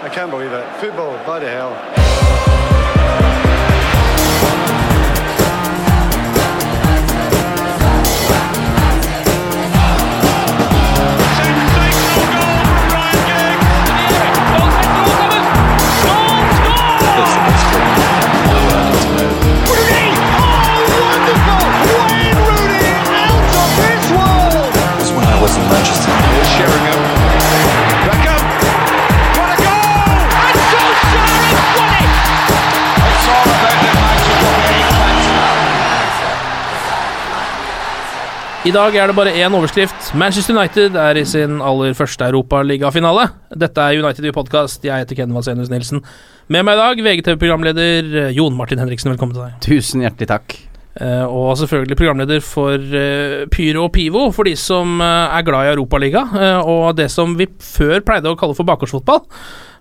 I can't believe it. Football, bloody hell. was when I was in Manchester. Here's Sheringham. I dag er det bare én overskrift. Manchester United er i sin aller første europaligafinale. Dette er United i podkast. Jeg heter Ken Vasenius Nilsen. Med meg i dag VGTV-programleder eh, Jon Martin Henriksen. Velkommen til deg. Tusen hjertelig takk. Eh, og selvfølgelig programleder for eh, Pyro og Pivo, for de som er glad i Europaliga. og det som vi før pleide å kalle for bakgårdsfotball.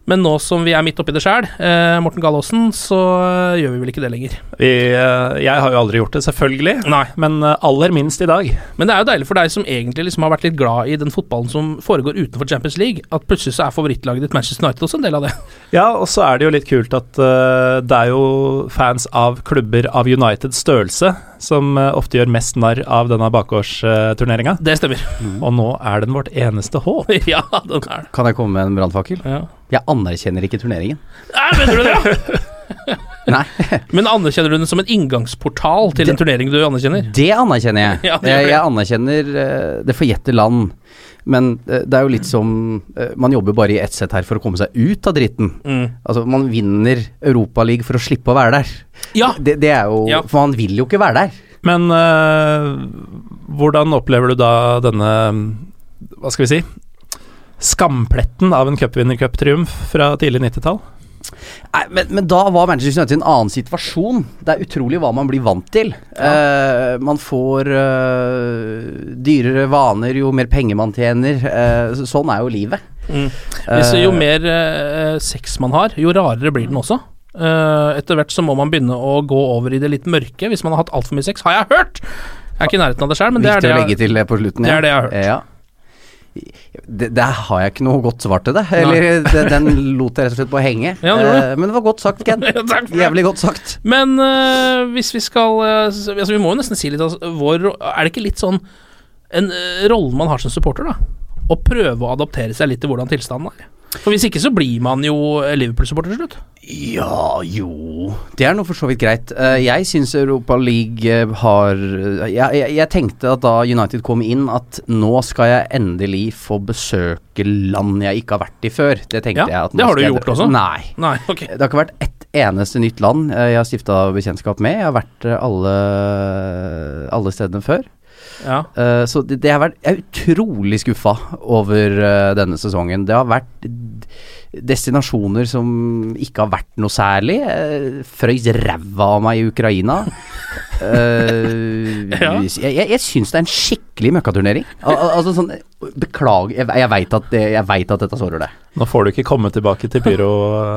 Men nå som vi er midt oppi det sjæl, eh, Morten Gallaasen, så eh, gjør vi vel ikke det lenger. Vi, eh, jeg har jo aldri gjort det, selvfølgelig. Nei. Men eh, aller minst i dag. Men det er jo deilig for deg som egentlig liksom har vært litt glad i den fotballen som foregår utenfor Champions League, at plutselig så er favorittlaget ditt Manchester United også en del av det. Ja, og så er det jo litt kult at uh, det er jo fans av klubber av Uniteds størrelse som eh, ofte gjør mest narr av denne bakgårdsturneringa. Det stemmer. Og nå er den vårt eneste håp. ja, den er det. Kan jeg komme med en brannfakkel? Ja. Jeg anerkjenner ikke turneringen. Nei, mener du det? ja? Nei, Men anerkjenner du den som en inngangsportal til en turnering du anerkjenner? det anerkjenner jeg. Ja, det jeg, jeg anerkjenner uh, det forjette land. Men eh, det er jo litt som eh, Man jobber bare i ett sett her for å komme seg ut av dritten. Mm. Altså, man vinner Europaligaen for å slippe å være der. Ja. Det, det er jo Ja. For man vil jo ikke være der. Men øh, hvordan opplever du da denne Hva skal vi si? Skampletten av en cupvinnercuptriumf fra tidlig 90-tall? Nei, men, men da var Manchester United i en annen situasjon. Det er utrolig hva man blir vant til. Eh, man får eh, dyrere vaner jo mer penger man tjener. Eh, sånn er jo livet. Mm. Hvis, jo Eh, mer eh, sex man har, jo rarere blir den også. Eh, etter hvert så må man begynne å gå over i det litt mørke hvis man har hatt altfor mye sex, har jeg hørt! Jeg er ikke i nærheten av det sjøl, men det er det jeg, til det er det jeg har hørt. Ja. Det, det, har jeg ikke noe godt svar til det. Eller det, den lot jeg rett og slett på henge. Ja, det det. Eh, men det var godt sagt, Ken. Jævlig godt sagt. Men uh, hvis vi skal uh, altså Vi må jo nesten si litt altså, vår, Er det ikke litt sånn en uh, rolle man har som supporter, da? Å prøve å adaptere seg litt til hvordan tilstanden er. For hvis ikke så blir man jo Liverpool-supporter til slutt. Ja, jo Det er nå for så vidt greit. Eh, jeg syns Europa League eh, har jeg, jeg, jeg tenkte at da United kom inn, at nå skal jeg endelig få besøke land jeg ikke har vært i før. Det tenkte Ja, jeg. At nå det har du gjort jeg- også. Nei. Nei, okay. Det har ikke vært ett eneste nytt land eh, jeg har stifta bekjentskap med. Jeg har vært eh, alle, alle stedene før. Ja. Uh, så det, det har vært, jeg er utrolig skuffa over uh, denne sesongen. Det har vært destinasjoner som ikke har vært noe særlig. Uh, Frøys ræva av meg i Ukraina. Eh, Ja. Jeg, jeg, jeg syns det er en skikkelig møkkaturnering. Al al altså sånn Beklager, jeg, jeg veit at, vet at dette sårer deg. Nå får du ikke komme tilbake til Pyro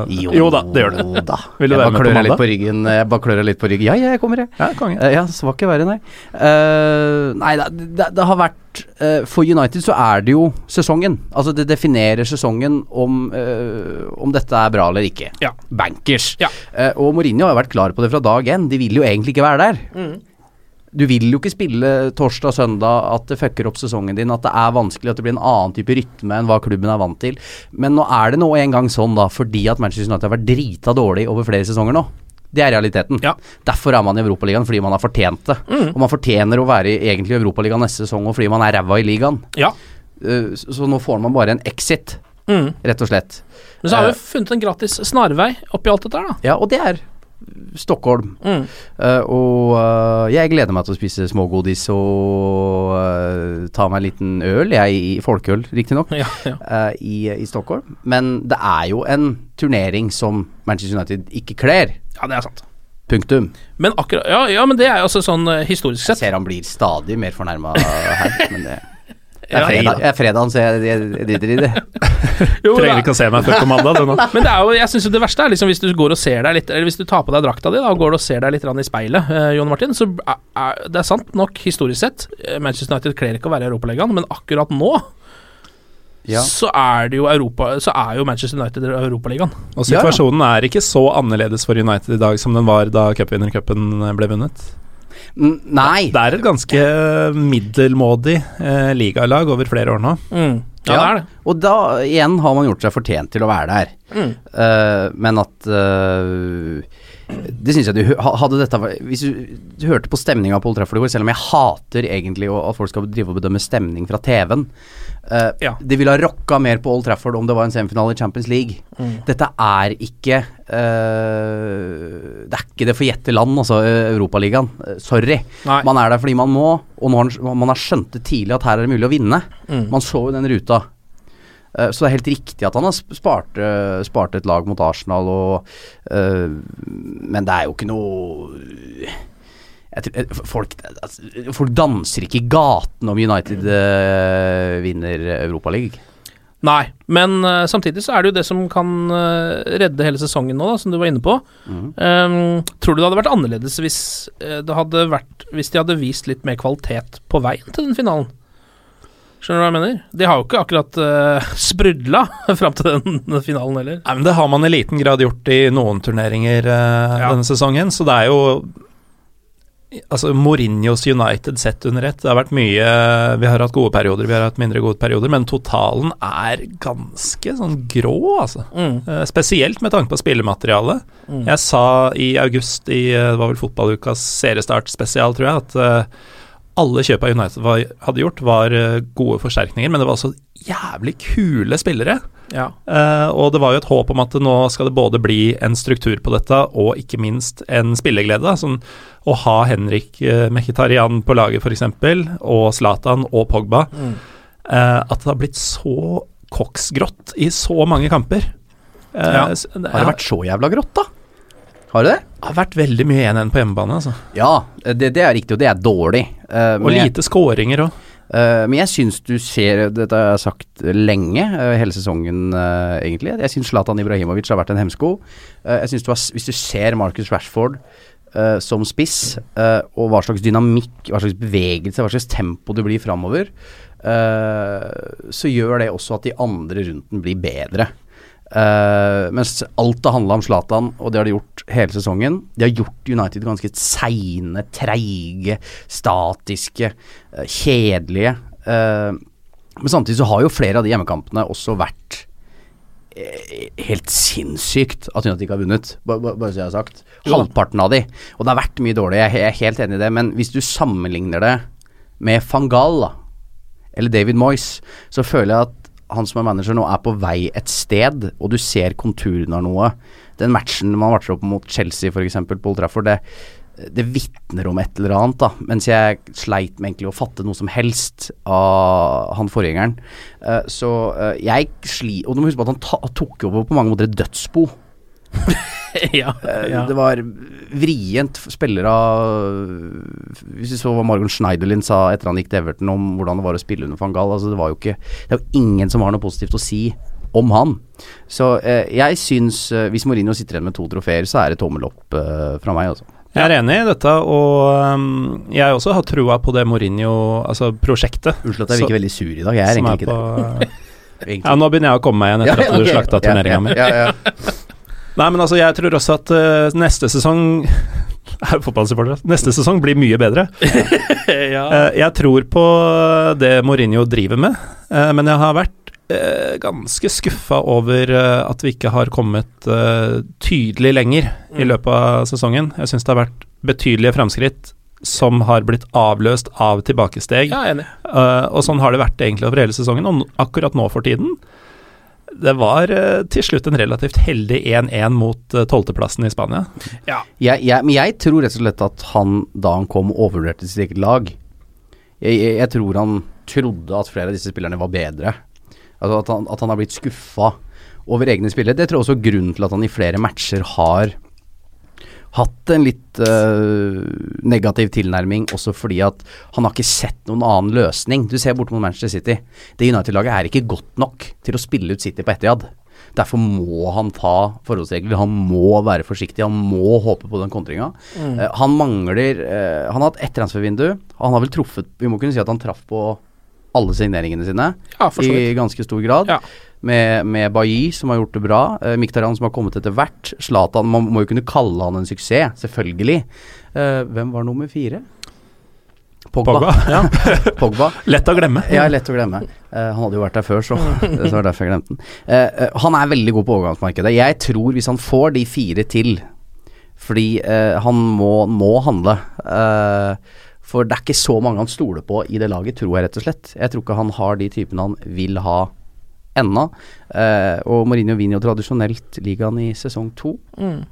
da, det gjør du. da. Vil du være med på litt mandag? på ryggen. Jeg bare klør litt på ryggen. Ja, ja, jeg kommer, jeg. Ja, konge. Eh, ja, så var ikke verre, nei. Uh, nei, det, det, det har vært uh, For United så er det jo sesongen. Altså det definerer sesongen om, uh, om dette er bra eller ikke. Ja. Bankers. Ja. Eh, og Mourinho har vært klar på det fra dag én. De vil jo egentlig ikke være der. Mm. Du vil jo ikke spille torsdag søndag at det fucker opp sesongen din, at det er vanskelig, at det blir en annen type rytme enn hva klubben er vant til. Men nå er det nå en gang sånn, da, fordi at Manchester United har vært drita dårlig over flere sesonger nå. Det er realiteten. Ja. Derfor er man i Europaligaen, fordi man har fortjent det. Mm. Og man fortjener å være i, egentlig i Europaligaen neste sesong og fordi man er ræva i ligaen. Ja. Uh, så, nå får man bare en exit, Mm. rett og slett. Men så har Eh. vi funnet en gratis snarvei oppi alt dette da. Ja, og det er Stockholm. Mm. Uh, og uh, jeg gleder meg til å spise smågodis og uh, ta meg en liten øl, jeg i folkeøl riktignok, Ja, ja. i, i Stockholm. Men det er jo en turnering som Manchester United ikke kler. ja, det er sant. Punktum. Men akkurat Ja, ja men det er jo altså sånn historisk Jeg ser han blir stadig mer fornærma her, men det er fredag, det er fredagen, så jeg, jeg, jeg driter i det. Jo, Trenger er- ikke å se meg før på mandag, du nå. Men det er jo, jeg synes jo det verste er liksom hvis du går og ser deg litt Eller hvis du tar på deg drakta di da, og går og ser deg litt i speilet, eh, Jon Martin, så er, er, det er sant nok historisk sett. eh, Manchester United kler ikke å være Europalegaen, men akkurat nå Ja. så er det jo Europa Så er jo Manchester United i Europaligaen. Og situasjonen er ikke så annerledes for United i dag som den var da cupvinnercupen ble vunnet. Nei. Det er et ganske middelmådig eh, ligalag over flere år nå. Mm. Ja, det er det. Og da igjen har man gjort seg fortjent til å være der. Mm. Uh, men at eh, Det synes jeg du Hadde dette Hvis du, hørte på stemninga på Old Trafford i går, selv om jeg hater egentlig at folk skal drive og bedømme stemning fra TV-en uh, Ja. Det ville ha rocka mer på Old Trafford om det var en semifinale i Champions League. Mm. Dette er ikke uh, Det er ikke det forjette land, altså eh, Europaligaen. Uh, sorry. Nei. Man er der fordi man må, og man har skjønt det tidlig at her er det mulig å vinne. Mm. Man så jo den ruta. Eh, Så det er helt riktig at han har spart, eh, spart et lag mot Arsenal og uh, Men det er jo ikke noe tror, folk, altså, folk danser ikke i gaten om United uh, vinner Europaligaen. Nei, men uh, samtidig så er det jo det som kan uh, redde hele sesongen nå, da, som du var inne på. Um, tror du det hadde vært annerledes hvis, det hadde vært, hvis de hadde vist litt mer kvalitet på veien til den finalen? Skjønner du hva jeg mener? De har jo ikke akkurat uh, sprudla fram til den finalen heller. Nei, men Det har man i liten grad gjort i noen turneringer uh, Ja. denne sesongen, så det er jo Altså Mourinhos United sett under ett. Det har vært mye Vi har hatt gode perioder, vi har hatt mindre gode perioder, men totalen er ganske sånn grå, altså. Mm. Uh, spesielt med tanke på spillematerialet. Mm. Jeg sa i august i eh, det var vel fotballukas seriestart spesial, tror jeg, at eh, alle kjøpa United var, hadde gjort, var eh, gode forsterkninger, men det var også jævlig kule spillere. Ja. Uh, og det var jo et håp om at nå skal det både bli en struktur på dette, og ikke minst en spilleglede. da, Sånn, å ha Henrik uh, Mkhitarian på laget, f.eks., og Zlatan og Pogba. Mm. Uh, at det har blitt så koksgrått i så mange kamper. Uh, Ja. det Har det vært så jævla grått, da? Har du det det? har vært veldig mye 1-1 på hjemmebane, altså. Ja, det, det er riktig, og det er dårlig. Uh, Og lite skåringer òg. Uh, men jeg syns du ser Dette har jeg sagt lenge, uh, hele sesongen uh, egentlig. Jeg syns Zlatan Ibrahimovic har vært en hemsko. Eh, jeg synes du har, Hvis du ser Marcus Rashford eh, som spiss, eh, og hva slags dynamikk, hva slags bevegelse, hva slags tempo det blir framover, eh, så gjør det også at de andre rundt den blir bedre. Eh, mens alt har handla om Zlatan, og det har de gjort hele sesongen. De har gjort United ganske seine, treige, statiske, uh, kjedelige. Uh, men samtidig så har jo flere av de hjemmekampene også vært helt sinnssykt at United ikke har vunnet, ba- ba- bare så jeg har sagt. Halvparten av de. Og det har vært mye dårlig, jeg er- helt enig i det, men hvis du sammenligner det med van Gaal, eller David Moyes, så føler jeg at han som er manager nå er på vei et sted, og du ser konturene av noe. Den matchen man matcher opp mot Chelsea f.eks. på Old Trafford, det, det vitner om et eller annet, da. Mens jeg sleit med egentlig å fatte noe som helst av han forgjengeren. Uh, så uh, jeg sli... Og du må huske på at han ta, tok over på mange måter et dødsbo. ja, Eh, ja. Det var vrient spillere Hvis vi så hva Margon Schneiderlin sa etter han gikk til Everton om hvordan det var å spille under van Gaal altså Det var jo ikke Det er jo ingen som har noe positivt å si om han. Så eh, jeg syns eh, Hvis Mourinho sitter igjen med to trofeer, så er det tommel opp eh, fra meg, altså. Jeg er enig i dette, og um, jeg også har trua på det Mourinho, altså. Unnskyld at jeg virker veldig sur i dag. Jeg er egentlig er ikke på- det. Ja, nå begynner jeg å komme meg igjen etter at du slakta turneringa mi. Nei, men altså, jeg tror også at uh, neste sesong er fotballsupporter. Neste sesong blir mye bedre. ja. uh, jeg tror på det Mourinho driver med, uh, men jeg har vært ganske skuffa over at vi ikke har kommet tydelig lenger i Mm. løpet av sesongen. Jeg syns det har vært betydelige framskritt som har blitt avløst av tilbakesteg. Ja, enig. Og sånn har det vært egentlig over hele sesongen, og akkurat nå for tiden. Det var eh, til slutt en relativt heldig 1-1 mot eh, tolvteplassen i Spania. Ja. Jeg, jeg, men jeg tror rett og slett at han, da han kom, overvurderte sitt eget lag. Jeg, jeg, jeg tror han trodde at flere av disse spillerne var bedre. Altså at han, at han har blitt skuffa over egne spillere. Det tror jeg også er grunnen til at han i flere matcher har hatt en litt uh, negativ tilnærming, også fordi at han har ikke sett noen annen løsning. Du ser bort mot Manchester City. Det United-laget er ikke godt nok til å spille ut City på Etiad. Derfor må han ta forholdsregler, han må være forsiktig, han må håpe på den kontringa. Mm. Uh, han mangler uh, Han har hatt ett transfervindu. Han har vel truffet Vi må kunne si at han traff på alle signeringene sine Ja, i ganske stor grad. Ja. Med, med Bailly, som har gjort det bra. Uh, Miktarian, som har kommet etter hvert. Zlatan Man må jo kunne kalle han en suksess, selvfølgelig. Uh, hvem var nummer fire? Pogba. Pogba, ja. Pogba. Lett å glemme. Ja, lett å glemme. Uh, han hadde jo vært der før, så det var derfor jeg glemte den. Uh, eh, han er veldig god på overgangsmarkedet. Jeg tror hvis han får de fire til, fordi eh, han må, må handle eh, For det er ikke så mange han stoler på i det laget, tror jeg rett og slett. Jeg tror ikke han har de typene han vil ha ennå. Eh, og Mourinho vinner jo tradisjonelt ligaen i sesong to. Mm.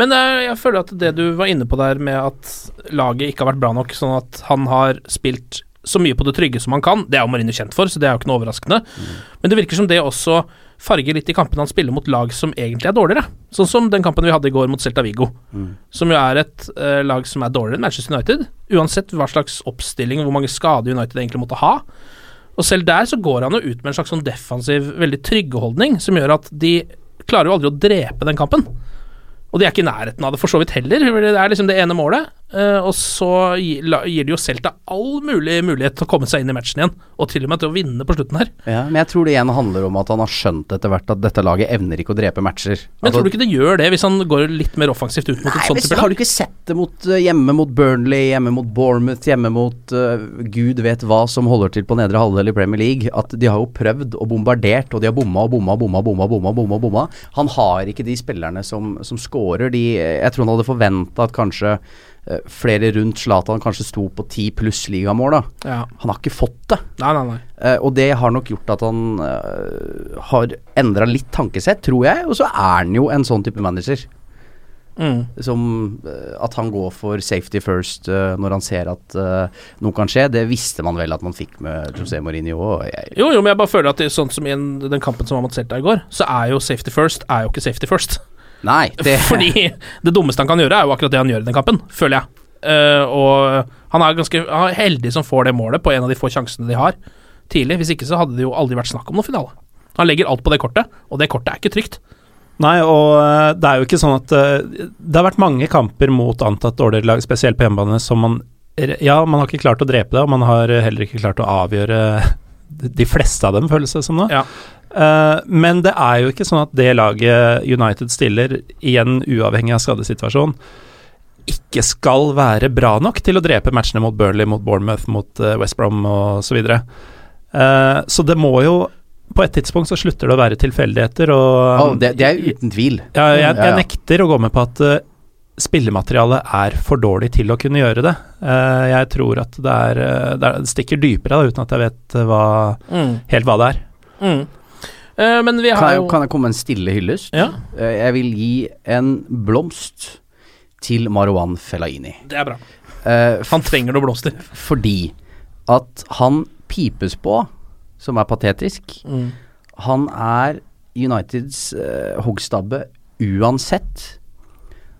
Men eh, jeg føler at det du var inne på der med at laget ikke har vært bra nok, sånn at han har spilt så mye på det trygge som han kan, det er jo Mourinho kjent for, så det er jo ikke noe overraskende. Men det virker som det også farger litt i kampene han spiller mot lag som egentlig er dårligere. Sånn som den kampen vi hadde i går mot Celta Vigo, som jo er et uh, lag som er dårligere enn Manchester United. Uansett hva slags oppstilling, hvor mange skader United egentlig måtte ha. Og selv der så går han jo ut med en slags sånn defensiv, veldig tryggeholdning, som gjør at de klarer jo aldri å drepe den kampen. Og de er ikke i nærheten av det for så vidt heller. Det er liksom det ene målet. Eh, og så gir, de jo Celta all mulig mulighet til å komme seg inn i matchen igjen, og til og med til å vinne på slutten her. Ja, men jeg tror det igjen handler om at han har skjønt etter hvert at dette laget evner ikke å drepe matcher. Men Altså- tror du ikke det gjør det, hvis han går litt mer offensivt ut mot et Nei, sånt men type Har du ikke sett det mot, eh, hjemme mot Burnley, hjemme mot Bournemouth, hjemme mot uh, gud vet hva som holder til på nedre halvdel i Premier League? At de har jo prøvd og bombardert, og de har bomma og bomma og bomma. bomma, bomma, bomma, bomma. Han har ikke de spillerne som, som scorer. De, jeg tror han hadde forventa at kanskje flere rundt Zlatan kanskje sto på ti pluss ligamål. Ja. Han har ikke fått det. Nei, nei, nei. Uh, og det har nok gjort at han uh, har endra litt tankesett, tror jeg. Og så er han jo en sånn type manager. Mm. Som uh, at han går for safety first eh, når han ser at eh, noe kan skje. Det visste man vel at man fikk med José Mourinho. Jo, jo, men jeg bare føler at det er sånn som i den kampen som var mot Celta i går, så er jo safety first er jo ikke safety first. Nei, det Fordi det dummeste han kan gjøre, er jo akkurat det han gjør i den kampen, føler jeg. Uh, og han er ganske han er heldig som får det målet på en av de få sjansene de har tidlig. Hvis ikke så hadde det jo aldri vært snakk om noen finale. Han legger alt på det kortet, og det kortet er ikke trygt. Nei, og eh, det er jo ikke sånn at eh, Det har vært mange kamper mot antatt dårligere lag, spesielt på hjemmebane, som man Ja, man har ikke klart å drepe det, og man har heller ikke klart å avgjøre de fleste av dem, føles det som nå. Ja. Eh, men det er jo ikke sånn at det laget United stiller, igjen uavhengig av skadesituasjon, ikke skal være bra nok til å drepe matchene mot Burnley, mot Bournemouth, mot eh, West Brom osv. Så, videre. Eh, så det må jo På et tidspunkt så slutter det å være tilfeldigheter, og oh, det, det er uten tvil. ja, jeg, jeg nekter å gå med på at uh, spillematerialet er for dårlig til å kunne gjøre det. Eh, jeg tror at det er, det er stikker dypere, da, uten at jeg vet hva, Mm. helt hva det er. Mm. Eh, men vi Kan jeg, jo kan jeg komme med en stille hyllest? Ja, Eh, jeg vil gi en blomst til Marwan Fellaini. det er bra. Eh, Han trenger noe blomster. fordi at han pipes på, som er patetisk. Mm. Han er Uniteds uh, hoggstabbe uansett.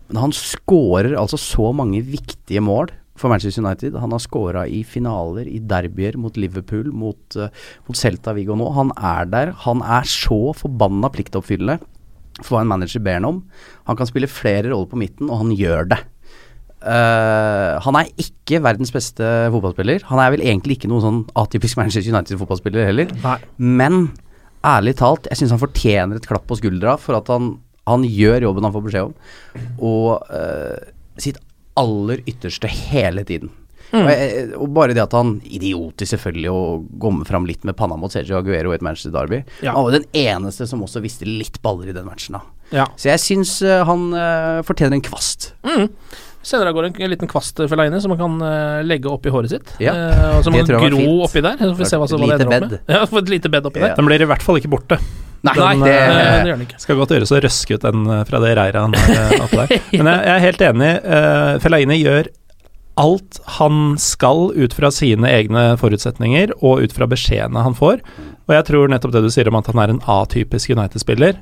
Men han skårer altså så mange viktige mål for Manchester United. Han har skåra i finaler, i derbyer mot Liverpool, mot, uh, mot Celta Vigo nå. Han er der. Han er så forbanna pliktoppfyllende for hva en manager ber ham om. Han kan spille flere roller på midten, og han gjør det. Uh, han er ikke verdens beste fotballspiller. Han er vel egentlig ikke noen sånn atypisk Manchester United-fotballspiller heller. Nei. Men ærlig talt, jeg syns han fortjener et klapp på skuldra for at han, han gjør jobben han får beskjed om, og uh, sitt aller ytterste hele tiden. Og, jeg, og bare det at han, idiotisk selvfølgelig, å komme fram litt med panna mot Sergio Aguero i et Manchester Derby Ja. Han var den eneste som også visste litt baller i den matchen, da. Ja. Så jeg syns eh, han uh, fortjener en kvast. Sender av gårde en, en liten kvast Leine som man kan eh, legge oppi håret sitt. Ja, Eh, og så må det var gro oppi der. Så får vi se hva, hva det ender opp med. Ja, et lite bed oppi Ja. der. Den blir i hvert fall ikke borte. Nei, Nei, det, uh, det gjør den ikke. Skal godt gjøres å røske ut den fra det reiret han har oppi der. Men jeg, jeg er helt enig. Uh, Fellaini gjør alt han skal ut fra sine egne forutsetninger og ut fra beskjedene han får. Og jeg tror nettopp det du sier om at han er en atypisk United-spiller.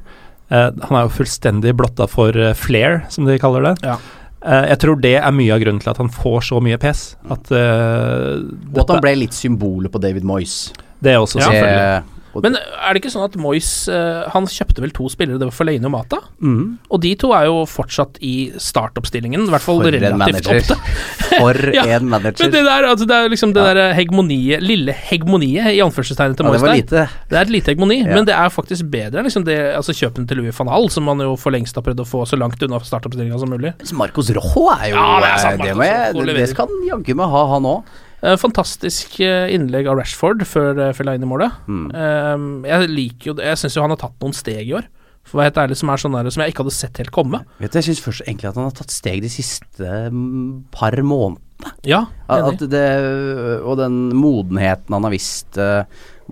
Uh, han er jo fullstendig blotta for uh, flair, som de kaller det. Ja. Eh, jeg tror det er mye av grunnen til at han får så mye pes. At uh, og at han ble litt symbolet på David Moyes. Det er også Ja. selvfølgelig. Men er det ikke sånn at Moyes eh, Han kjøpte vel to spillere, det var Fellaini og Mata? mm, Og de to er jo fortsatt i startoppstillingen, i hvert fall For relativt ofte. For Ja, en manager. Men det der, altså det er liksom det der hegemoniet, lille hegemoniet i anførselstegnet til ja, det Moyes der. lite. Det er et lite hegemoni, Ja. men det er faktisk bedre enn liksom det, altså kjøpen til Louis van Hall, som man jo for lengst har prøvd å få så langt unna startoppstillinga som mulig. Marcos Rojo er jo Ja, det er sant, eh, det, Rojo det, det skal han jaggu meg ha, han òg. Eh, fantastisk eh, innlegg av Rashford før uh, Fellaini-målet. Mm. Eh, jeg liker jo det Jeg syns jo han har tatt noen steg i år, for å være helt ærlig, som er sånn der, som jeg ikke hadde sett helt komme. Vet du, Jeg syns først egentlig at han har tatt steg de siste mm, par månedene. Ja, enig. at det, og den modenheten han har vist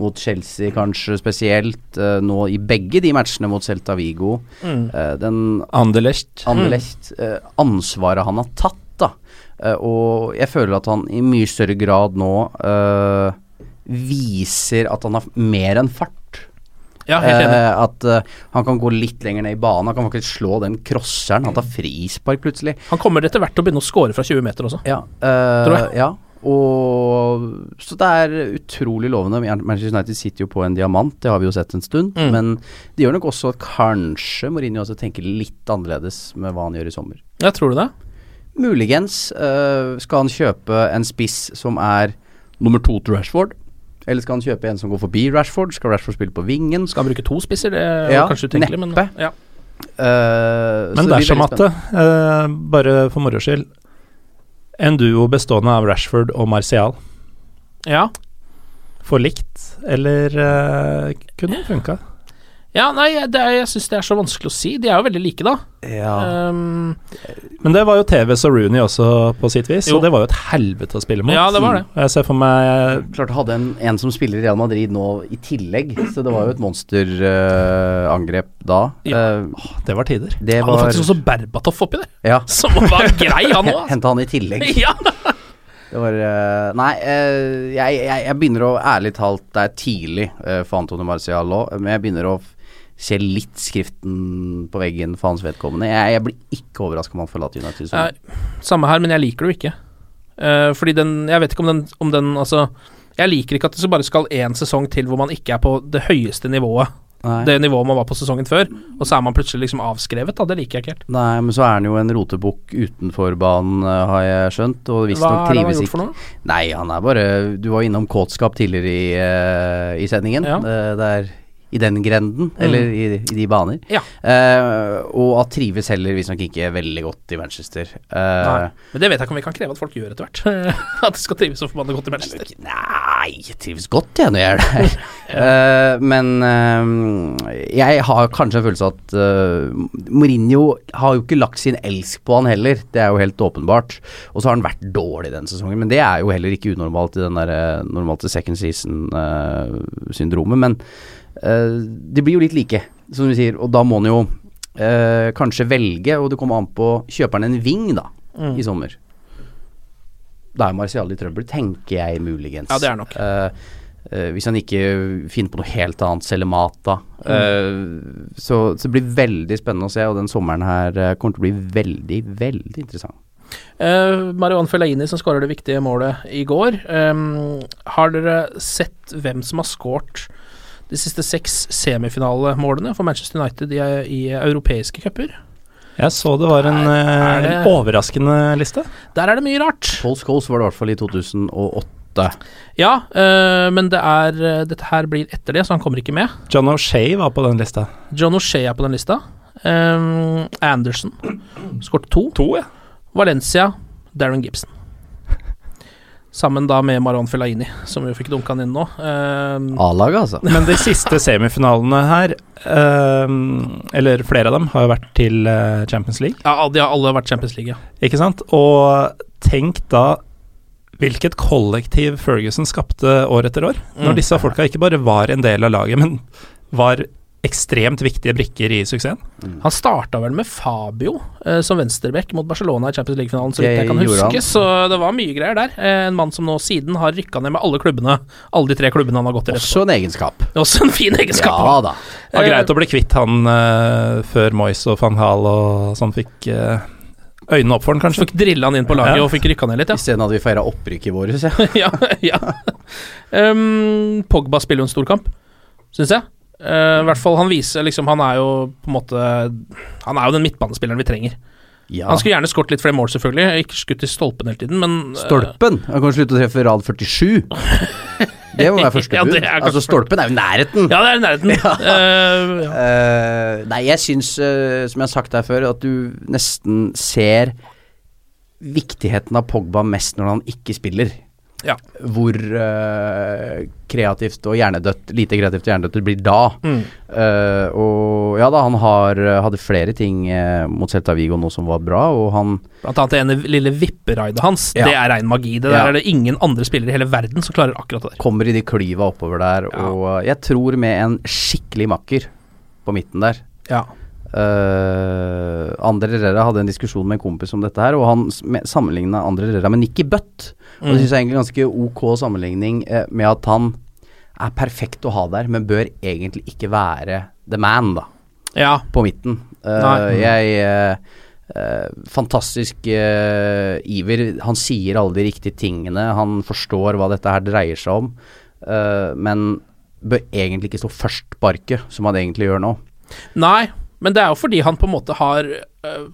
mot Chelsea, kanskje spesielt, nå i begge de matchene mot Celta Vigo. Mm. eh, den Anderlecht. Anderlecht, ansvaret han har tatt, og jeg føler at han i mye større grad nå eh, viser at han har mer enn fart. Ja, helt enig. Eh, at uh, han kan gå litt lenger ned i banen. Han kan faktisk slå den crosseren. Han tar frispark plutselig. Han kommer etter hvert til å begynne å score fra 20 meter også. Ja, uh, Tror jeg. ja. Og Så det er utrolig lovende. Manchester United sitter jo på en diamant, det har vi jo sett en stund. Mm. Men det gjør nok også at kanskje Mourinho også tenker litt annerledes med hva han gjør i sommer. Ja, tror du det? Muligens uh, skal han kjøpe en spiss som er nummer to til Rashford. Eller skal han kjøpe en som går forbi Rashford? Skal Rashford spille på vingen? Skal han bruke to spisser? Det er Ja, kanskje utenkelig, men ja. Uh, Men dersom at det, uh, bare for moro skyld En duo bestående av Rashford og Martial ja. For likt, eller uh, kunne det funka? Ja, nei, det er, jeg syns det er så vanskelig å si. De er jo veldig like, da. Ja. Um, Men det var jo TVs og Rooney også på sitt vis, Jo. og det var jo et helvete å spille mot. Ja, det var det. Jeg ser for meg Klart hadde en, en som spiller i Real Madrid nå i tillegg, så det var jo et monsterangrep da. Ja. Uh, Det var tider. det han var faktisk også Berbatov oppi det, Ja. som var grei, han òg. Henta han i tillegg. Ja. Det var eh, Nei, eh, jeg, jeg, jeg begynner å Ærlig talt, det er tidlig eh, for Antone Marcial òg, men jeg begynner å se litt skriften på veggen for hans vedkommende. Jeg, jeg blir ikke overraska om han forlater United. Nei, Samme her, men jeg liker det jo ikke. Uh, fordi den Jeg vet ikke om den, om den Altså, jeg liker ikke at det så bare skal én sesong til hvor man ikke er på det høyeste nivået. Nei. Det nivået man var på sesongen før, og så er man plutselig liksom avskrevet. Da. Det liker jeg ikke helt. Nei, men så er han jo en rotebukk utenfor banen, eh, har jeg skjønt, og Hva visstnok er det han har trives gjort for noe? Nei, han er bare Du var innom kåtskap tidligere i, uh, i sendingen. Ja. Eh, det er i den grenden, eller i, i de baner. Ja. Uh, og at trives heller visstnok ikke veldig godt i Manchester. Uh. Men det vet jeg ikke om vi kan kreve at folk gjør etter hvert. at de skal trives så forbanna godt i Manchester. Nei, jeg trives godt jeg når jeg er der. uh, men jeg har kanskje en følelse av at Mourinho har jo ikke lagt sin elsk på han heller, det er jo helt åpenbart. Og så har han vært dårlig den sesongen, men det er jo heller ikke unormalt i den der normale second season-syndromet. men eh, det blir jo litt like, som du sier, og da må han jo eh, kanskje velge, og det kommer an på Kjøper han en ving da, i sommer? Da er Marcial i trøbbel, tenker jeg muligens. Ja, det er nok. Uh, hvis han ikke finner på noe helt annet, selger mat da. Mm. Eh, så, så det blir veldig spennende å se, og den sommeren her uh, kommer til å bli veldig, veldig interessant. Uh, Marion Fellaini som skårer det viktige målet i går. Um, har dere sett hvem som har skåret de siste seks semifinalemålene for Manchester United i, i europeiske cuper? Jeg så det var en der, det, en, overraskende liste. Der er det mye rart. Paul Scholes var det i hvert fall i 2008. Ja, øh, men det er uh, dette her blir etter det, så han kommer ikke med. John O'Shay var på den lista. John O'Shea er på den lista. Um, Anderson skåret to. To, ja. Valencia, Darren Gibson. Sammen da med Maron Fellaini, som jo fikk dunka han inn nå. Eh, A-laget, altså. Men de siste semifinalene her, eh, eller flere av dem, har jo vært til eh, Champions League. ja, de har alle vært Champions League, ja. Ikke sant? Og tenk da hvilket kollektiv Ferguson skapte år etter år. Når Mm. disse folka ikke bare var en del av laget, men var ekstremt viktige brikker i suksessen. Han starta vel med Fabio eh, som venstreback mot Barcelona i Champions League-finalen, så vidt Det jeg kan huske. han. Så det var mye greier der. Eh, en mann som nå siden har rykka ned med alle klubbene, alle de tre klubbene han har gått i. Også en egenskap. Også en fin egenskap. Ja da. Det var greit å bli kvitt han eh, før Moyes og van Hal og sånn fikk eh, øynene opp for han, kanskje. Fikk drilla han inn på laget Ja. og fikk rykka ned litt, ja. Isteden hadde vi feira opprykk i vår, syns jeg. ja, ja. Um, Pogba spiller jo en stor kamp, syns jeg. I hvert fall Han viser liksom Han er jo på en måte Han er jo den midtbanespilleren vi trenger. Ja. Han skulle gjerne skåret litt flere mål, selvfølgelig. Ikke skutt i stolpen hele tiden, men uh, Stolpen! Han kan slutte å treffe rad 47. Det må være første Ja, bud. kanskje altså, stolpen er jo nærheten. Ja, det er nærheten. nærheten. Uh, ja. Uh, nei, jeg syns, som jeg har sagt her før, at du nesten ser viktigheten av Pogba mest når han ikke spiller. Ja. Hvor uh, kreativt og hjernedødt, lite kreativt og hjernedødt det blir da. Mm. Uh, og ja da, han har, hadde flere ting uh, mot Celta Vigo nå som var bra, og han Blant annet det ene lille vipperaidet hans. Ja. Det er rein magi. Det der Ja. er det ingen andre spillere i hele verden som klarer akkurat det der. kommer i de klyva oppover der, og eh, jeg tror med en skikkelig makker på midten der Ja. Uh, Andre Herrera hadde en diskusjon med en kompis om dette her, og han sammenligna Andre Herrera med Nikki Butt. Og det syns jeg er egentlig ganske ok sammenligning uh, med at han er perfekt å ha der, men bør egentlig ikke være the man, da, ja. på midten. Uh, jeg Fantastisk iver. Han sier alle de riktige tingene. Han forstår hva dette her dreier seg om, men bør egentlig ikke stå først på arket, som han egentlig gjør nå. Nei, men det er jo fordi han på en måte har øh,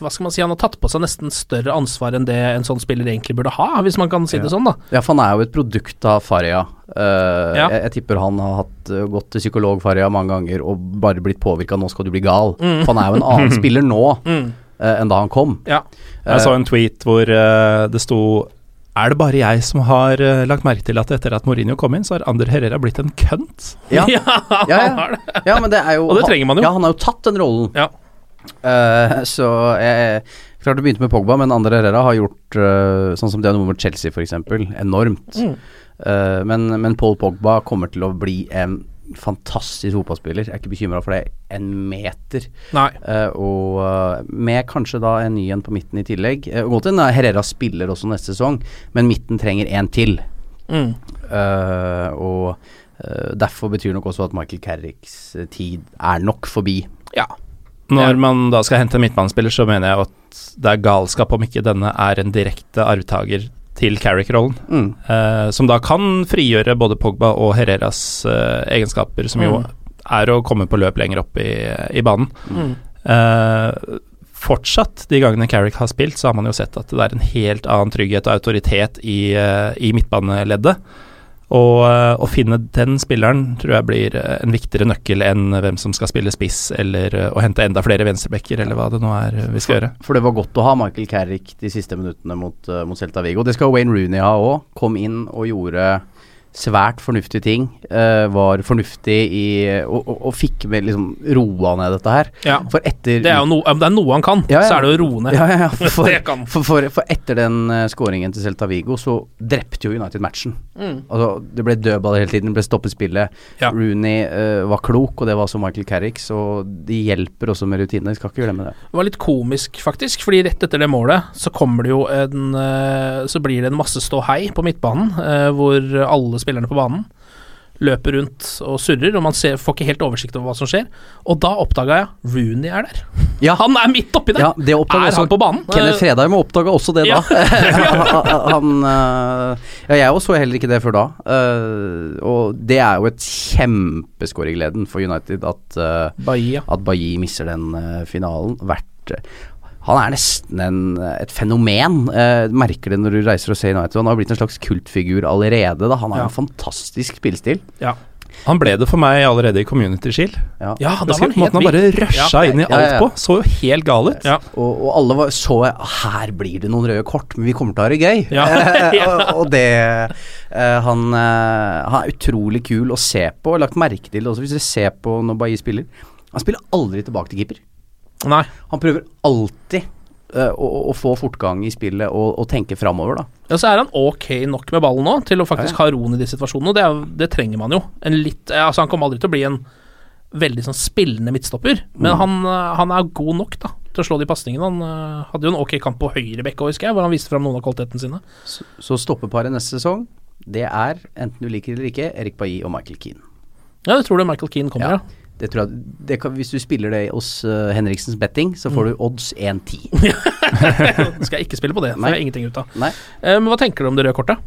Hva skal man si, han har tatt på seg nesten større ansvar enn det en sånn spiller egentlig burde ha, hvis man kan si det sånn, da. Ja, for han er jo et produkt av Faria. Uh, Ja. jeg, jeg tipper han har hatt, eh, gått til psykolog Faria mange ganger og bare blitt påvirka 'nå skal du bli gal'. For han er jo en annen spiller nå Mm. Uh, enn da han kom. Ja. Jeg så en tweet hvor uh, det sto Er det bare jeg som har uh, lagt merke til at etter at Mourinho kom inn, så har Ander Herrera blitt en kønt? Ja, ja, ja, ja. han har det. ja men det er jo Og det trenger man jo. Ja, han har jo tatt den rollen. Ja. Uh, så jeg Klart du begynte med Pogba, men Ander Herrera har gjort uh, sånn som det er noe med Chelsea, f.eks. Enormt. Mm. Uh, men, men Paul Pogba kommer til å bli en fantastisk fotballspiller. Jeg er ikke bekymra for det en meter. Nei. Eh, og uh, med kanskje da en ny en på midten i tillegg. Uh, godt hende Herrera spiller også neste sesong, men midten trenger en til. Mm. Uh, og derfor betyr nok også at Michael Carricks tid er nok forbi. Ja. Når man da skal hente en midtbanespiller, så mener jeg at det er galskap om ikke denne er en direkte arvtaker til Carrick-rollen. Mm. eh, som da kan frigjøre både Pogba og Herreras eh, egenskaper, som jo Mm. er å komme på løp lenger opp i, i banen. Mm. Eh, fortsatt, de gangene Carrick har spilt, så har man jo sett at det er en helt annen trygghet og autoritet i, eh, i midtbaneleddet. Og eh, å finne den spilleren tror jeg blir eh, en viktigere nøkkel enn hvem som skal spille spiss, eller eh, å hente enda flere venstrebacker, eller hva det nå er vi skal gjøre. For det var godt å ha Michael Carrick de siste minuttene mot, mot Celta Vigo. Det skal Wayne Rooney ha òg. Kom inn og gjorde svært fornuftige ting. Uh, var fornuftig i og, og, og fikk med liksom roa ned dette her. Ja. For etter Det er jo no, om det er noe han kan, Ja, ja. så er det å roe ned. Ja, ja, ja. For, for, for, for etter den uh, skåringen til Celta Vigo, så drepte jo United matchen. Mm. Altså, det ble dødballer hele tiden, det ble stoppet spillet. Ja. Rooney uh, var klok, og det var også Michael Carrick, så de hjelper også med rutinene. Skal ikke glemme det. Det var litt komisk, faktisk, fordi rett etter det målet så kommer det jo en eh, Så blir det en masse ståhei på midtbanen, eh, hvor alle spillerne på banen løper rundt og surrer, og man ser, får ikke helt oversikt over hva som skjer. Og da oppdaga jeg Rooney er der. Ja. Han er midt oppi der! Ja, det oppdaga er også han på banen? Kenneth Eh, Fredheim oppdaga også det Ja. da. han uh, Ja, jeg så heller ikke det før da. Uh, og det er jo et kjempeskår i gleden for United at uh, Bahia. at Bailly misser den finalen. Hvert Han er nesten en, et fenomen. Eh, merker det når du reiser og ser United. Han har blitt en slags kultfigur allerede. Da. Han har Ja. en fantastisk spillestil. Ja. Han ble det for meg allerede i Community Shield. Ja. Ja, da var han helt Måten han bare rusha ja. inn i Ja, ja, alt ja. på, så jo helt gal ut. Ja. Og, og alle var, så Her blir det noen røde kort, men vi kommer til å ha det gøy. Ja. og, og det eh, han, eh, han er utrolig kul å se på. Har lagt merke til det også, hvis dere ser på når Bailly spiller. Han spiller aldri tilbake til keeper. Nei. Han prøver alltid uh, å, å få fortgang i spillet og, og tenke framover, da. Ja, så er han ok nok med ballen nå til å faktisk ha roen i de situasjonene. og Det, er, det trenger man jo. En litt, altså Han kommer aldri til å bli en veldig sånn spillende midtstopper, men Mm. han, eh, han er god nok da til å slå de pasningene. Han uh, hadde jo en ok kamp på høyre bekke òg, husker jeg, hvor han viste fram noen av kvalitetene sine. Så, så stoppeparet neste sesong, det er, enten du liker det eller ikke, Erik Bailly og Michael Keane. Ja, det tror du Michael Keane kommer, ja. Det tror jeg, det kan, hvis du spiller det hos uh, Henriksens betting, så Mm. får du odds 1-10. Skal jeg ikke spille på det, for Nei. jeg har ingenting ut av. Nei. Eh, men hva tenker du om det røde kortet?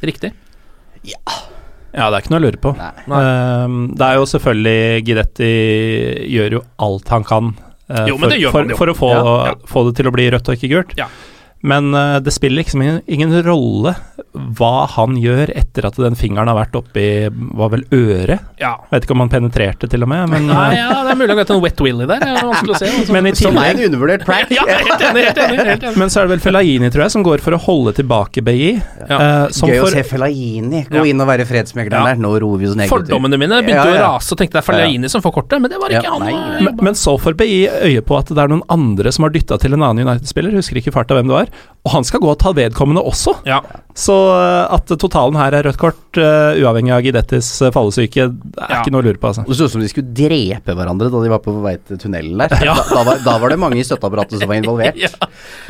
Riktig. Ja, det er ikke noe å lure på. Nei. Ehm, det er jo selvfølgelig Gidetti gjør jo alt han kan uh, Jo, for, for, for å få, Ja, ja. få det til å bli rødt og ikke gult. Ja. Men eh, det spiller liksom ingen, ingen rolle hva han gjør etter at den fingeren har vært oppi var vel øret. Ja. Vet ikke om han penetrerte til og med, men, Nei, eh, ja, det er mulig han har en wet willy der. Det er vanskelig å se. Altså. men i Som er en undervurdert prank. ja, helt enig, helt enig. Helt enig. Men så er det vel Fellaini, tror jeg, som går for å holde tilbake BI. Ja. Uh, som Gøy å se Fellaini gå inn og være fredsmegleren Ja. der. Nå roer vi oss ned. Fordommene mine begynte å rase og tenkte det er Fellaini som får kortet, men det var ikke Ja, han. nei. men, men så får BI øye på at det er noen andre som har dytta til en annen United-spiller, husker ikke farta hvem det var, og han skal gå og ta vedkommende også. Ja. Så eh, at totalen her er rødt kort, uh, uavhengig av Gidettis uh, fallesyke, er Ja. ikke noe å lure på, altså. Det så ut som de skulle drepe hverandre da de var på vei til tunnelen der. Ja. Da, da, var, da var det mange i støtteapparatet som var involvert. Ja.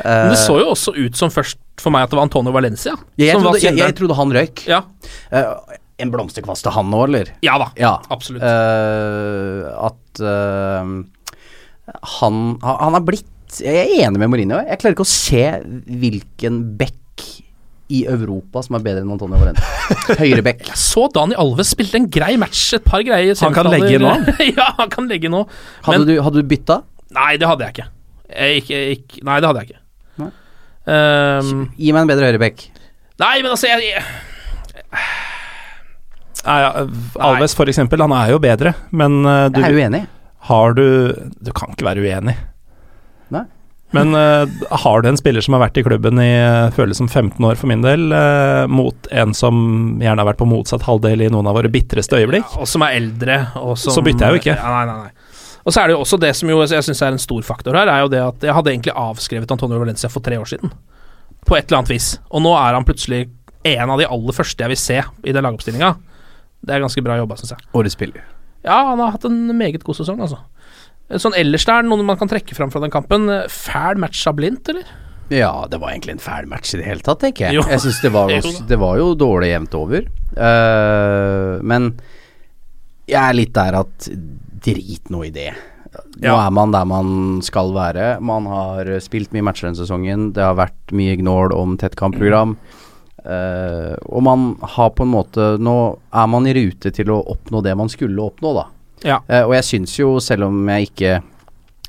Men det så jo også ut som først for meg at det var Antonio Valencia. jeg, som var trodde, jeg, jeg trodde han røyk. ja. Eh, en blomsterkvast til han nå, eller? ja da, Ja. absolutt. Eh, at eh, han, han er blitt Jeg er enig med Mourinho. Jeg klarer ikke å se hvilken back i Europa som er bedre enn Antonio Valente. Høyre back. Jeg så Dani Alves spilte en grei match, et par greier. Han kan legge nå? ja, han kan legge nå. Hadde, Men du, hadde du bytta? nei, det hadde jeg ikke. Jeg, ikke, ikke. Nei, det hadde jeg ikke. Ehm, Gi meg en bedre høyre back. nei, men altså jeg, jeg, Nei, ja, Alves, for eksempel, han er jo bedre, men uh, du Jeg er uenig. har du Du kan ikke være uenig. Men uh, har du en spiller som har vært i klubben i eh, føles som 15 år for min del, uh, mot en som gjerne har vært på motsatt halvdel i noen av våre bitreste øyeblikk, og som er eldre, og som Så bytter jeg jo ikke. Ja, nei, nei, nei. Og så er det jo også det som jo jeg syns er en stor faktor her, er jo det at jeg hadde egentlig avskrevet Antonio Valencia for tre år siden. På et eller annet vis. Og nå er han plutselig en av de aller første jeg vil se i den lagoppstillinga. Det er ganske bra jobba, syns jeg. Årets spiller. Ja, han har hatt en meget god sesong, altså. Sånn ellers der, noen man kan trekke fram fra den kampen. Fæl match av blindt, eller? Ja, det var egentlig en fæl match i det hele tatt, tenker jeg. Jo. Jeg synes det var, Jo det var jo dårlig jevnt over. Uh, men jeg er litt der at drit nå i det. Nå Ja. er man der man skal være. Man har spilt mye matcher denne sesongen. Det har vært mye gnål om tett kampprogram. Eh, og man har på en måte Nå er man i rute til å oppnå det man skulle oppnå, da. Ja. Eh, og jeg syns jo, selv om jeg ikke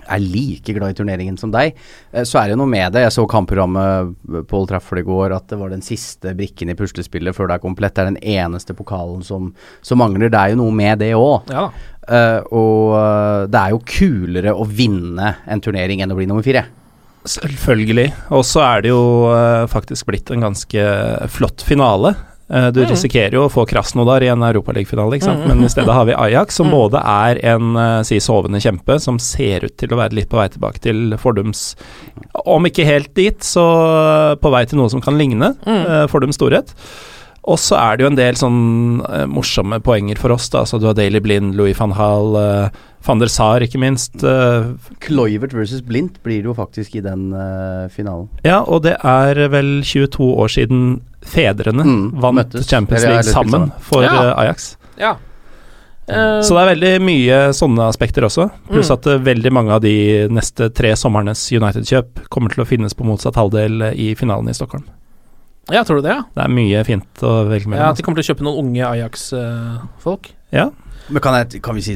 er like glad i turneringen som deg, eh, så er det noe med det. Jeg så kampprogrammet på Old Trafford i går, at det var den siste brikken i puslespillet før det er komplett. Det er den eneste pokalen som, som mangler. Det er jo noe med det òg. Ja Uh, og det er jo kulere å vinne en turnering enn å bli nummer fire. Selvfølgelig. Og så er det jo uh, faktisk blitt en ganske flott finale. Eh, du Mm. risikerer jo å få Krasnodar i en Europaligafinale, ikke sant. Mm, Men i stedet har vi Ajax, som Mm. både er en eh, si sovende kjempe, som ser ut til å være litt på vei tilbake til fordums Om ikke helt dit, så på vei til noe som kan ligne eh, fordums storhet. Og så er det jo en del sånn eh, morsomme poenger for oss, da. Altså du har Daily Blind, Louis van Hall, eh, van der Saar ikke minst. eh, Kloivert versus Blindt blir det jo faktisk i den finalen. Ja, og det er vel 22 år siden fedrene Mm, vant møttes. Champions League sammen for Ja. eh, Ajax. Ja. Eh, Så det er veldig mye sånne aspekter også. Pluss Mm. at eh, veldig mange av de neste tre sommernes United-kjøp kommer til å finnes på motsatt halvdel i finalen i Stockholm. ja, tror du det, ja? Det er mye fint å velge ja? At de kommer til å kjøpe noen unge Ajax-folk? Ja. Men kan, jeg, kan vi si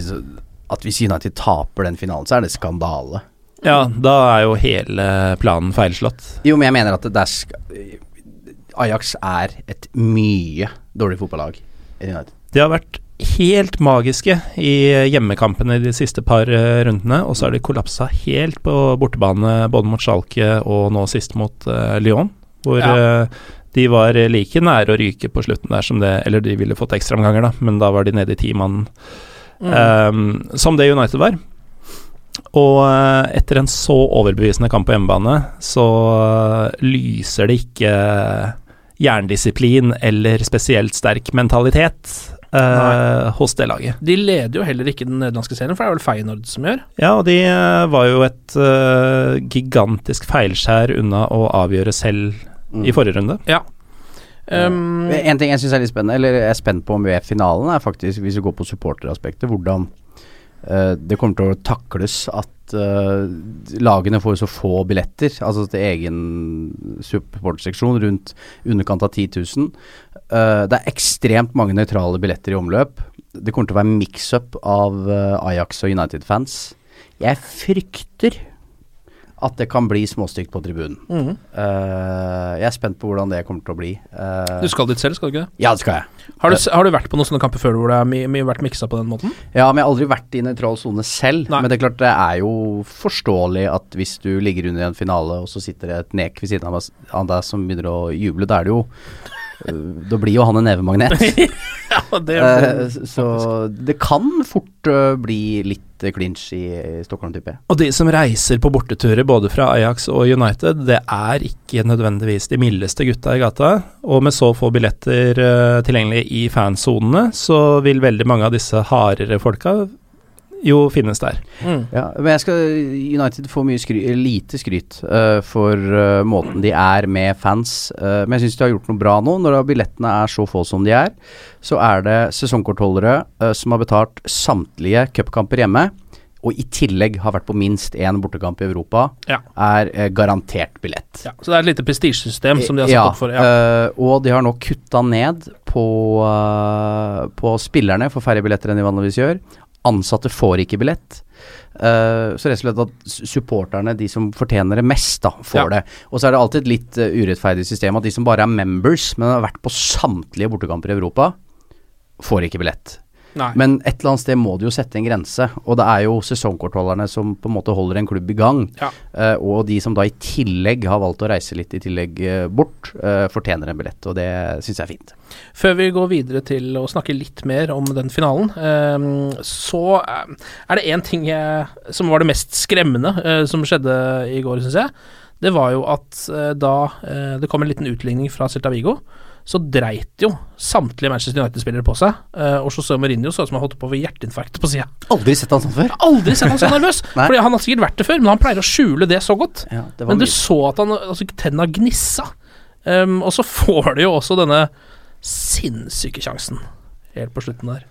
at hvis United taper den finalen, så er det skandale? ja, da er jo hele planen feilslått. Jo, men jeg mener at det er Ajax er et mye dårligere fotballag enn United. De har vært helt magiske i hjemmekampene de siste par eh, rundene, og så har de kollapsa helt på bortebane, både mot Schalke og nå sist mot uh, Lyon, hvor Ja. eh, de var like nære å ryke på slutten der som det Eller de ville fått ekstraomganger, da, men da var de nede i ti mann, Mm. Um, som det United var. Og etter en så overbevisende kamp på hjemmebane, så lyser det ikke jerndisiplin eller spesielt sterk mentalitet eh, hos det laget. De leder jo heller ikke den nederlandske serien, for det er vel Feyenoord som gjør. Ja, og de eh, var jo et eh, gigantisk feilskjær unna å avgjøre selv Mm. i forrige runde. Um, En ting jeg syns er litt spennende, eller jeg er spent på om UF-finalen, er faktisk, hvis vi går på supporteraspektet, hvordan det kommer til å takles at uh, lagene får så få billetter, altså til egen supportseksjon, rundt underkant av 10 000. Uh, det er ekstremt mange nøytrale billetter i omløp. Det kommer til å være mix-up av uh, Ajax og United-fans. Jeg frykter at det kan bli småstygt på tribunen. Mm. Uh, jeg er spent på hvordan det kommer til å bli. Uh, Du skal dit selv, skal du ikke det? ja, det skal jeg. Har du, har du vært på noen sånne kamper før hvor det har vært miksa på den måten? Ja, men jeg har aldri vært i nøytral sone selv. Nei. Men det er klart det er jo forståelig at hvis du ligger under en finale, og så sitter det et nek ved siden av deg som begynner å juble, da er det jo Da blir jo han en nevemagnet. Ja, det Eh, så det kan fort øh, bli litt øh, clinch i, i Stockholm, type. Og de som reiser på borteturer både fra Ajax og United, det er ikke nødvendigvis de mildeste gutta i gata. Og med så få billetter eh, tilgjengelig i fansonene, så vil veldig mange av disse hardere folka jo finnes der. mm. Ja, men jeg skal United får mye skry, lite skryt uh, for uh, måten de er med fans. Uh, men jeg syns de har gjort noe bra nå. Når billettene er så få som de er, så er det sesongkortholdere som har betalt samtlige cupkamper hjemme. Og i tillegg har vært på minst én bortekamp i Europa, Ja. er øh, garantert billett. ja. Så det er et lite prestisjesystem som de har satt ja, opp for. Ja. øh, og de har nå kutta ned på, øh, på spillerne for færre billetter enn de vanligvis gjør. Ansatte får ikke billett. Uh, så rett og slett at supporterne, de som fortjener det mest, da, får Ja. det. Og så er det alltid et litt uh, urettferdig system at de som bare er members, men har vært på samtlige bortekamper i Europa, får ikke billett. Nei. Men et eller annet sted må det jo sette en grense, og det er jo sesongkortholderne som på en måte holder en klubb i gang. Ja. Uh, og de som da i tillegg har valgt å reise litt i tillegg uh, bort, uh, fortjener en billett, og det syns jeg er fint. Før vi går videre til å snakke litt mer om den finalen, ehm, så er det én ting jeg, som var det mest skremmende som skjedde i går, syns jeg. Det var jo at da det kom en liten utligning fra Celta Vigo, så dreit jo samtlige Manchester United-spillere på seg. Uh, og José Mourinho så ut som han holdt på å få hjerteinfarkt på sida. Aldri sett han sånn før. Aldri sett han så nervøs! Fordi Han har sikkert vært det før, men han pleier å skjule det så godt. Ja, det Men du mye. så at han altså, tenna gnissa. Um, og så får du jo også denne sinnssyke sjansen helt på slutten der.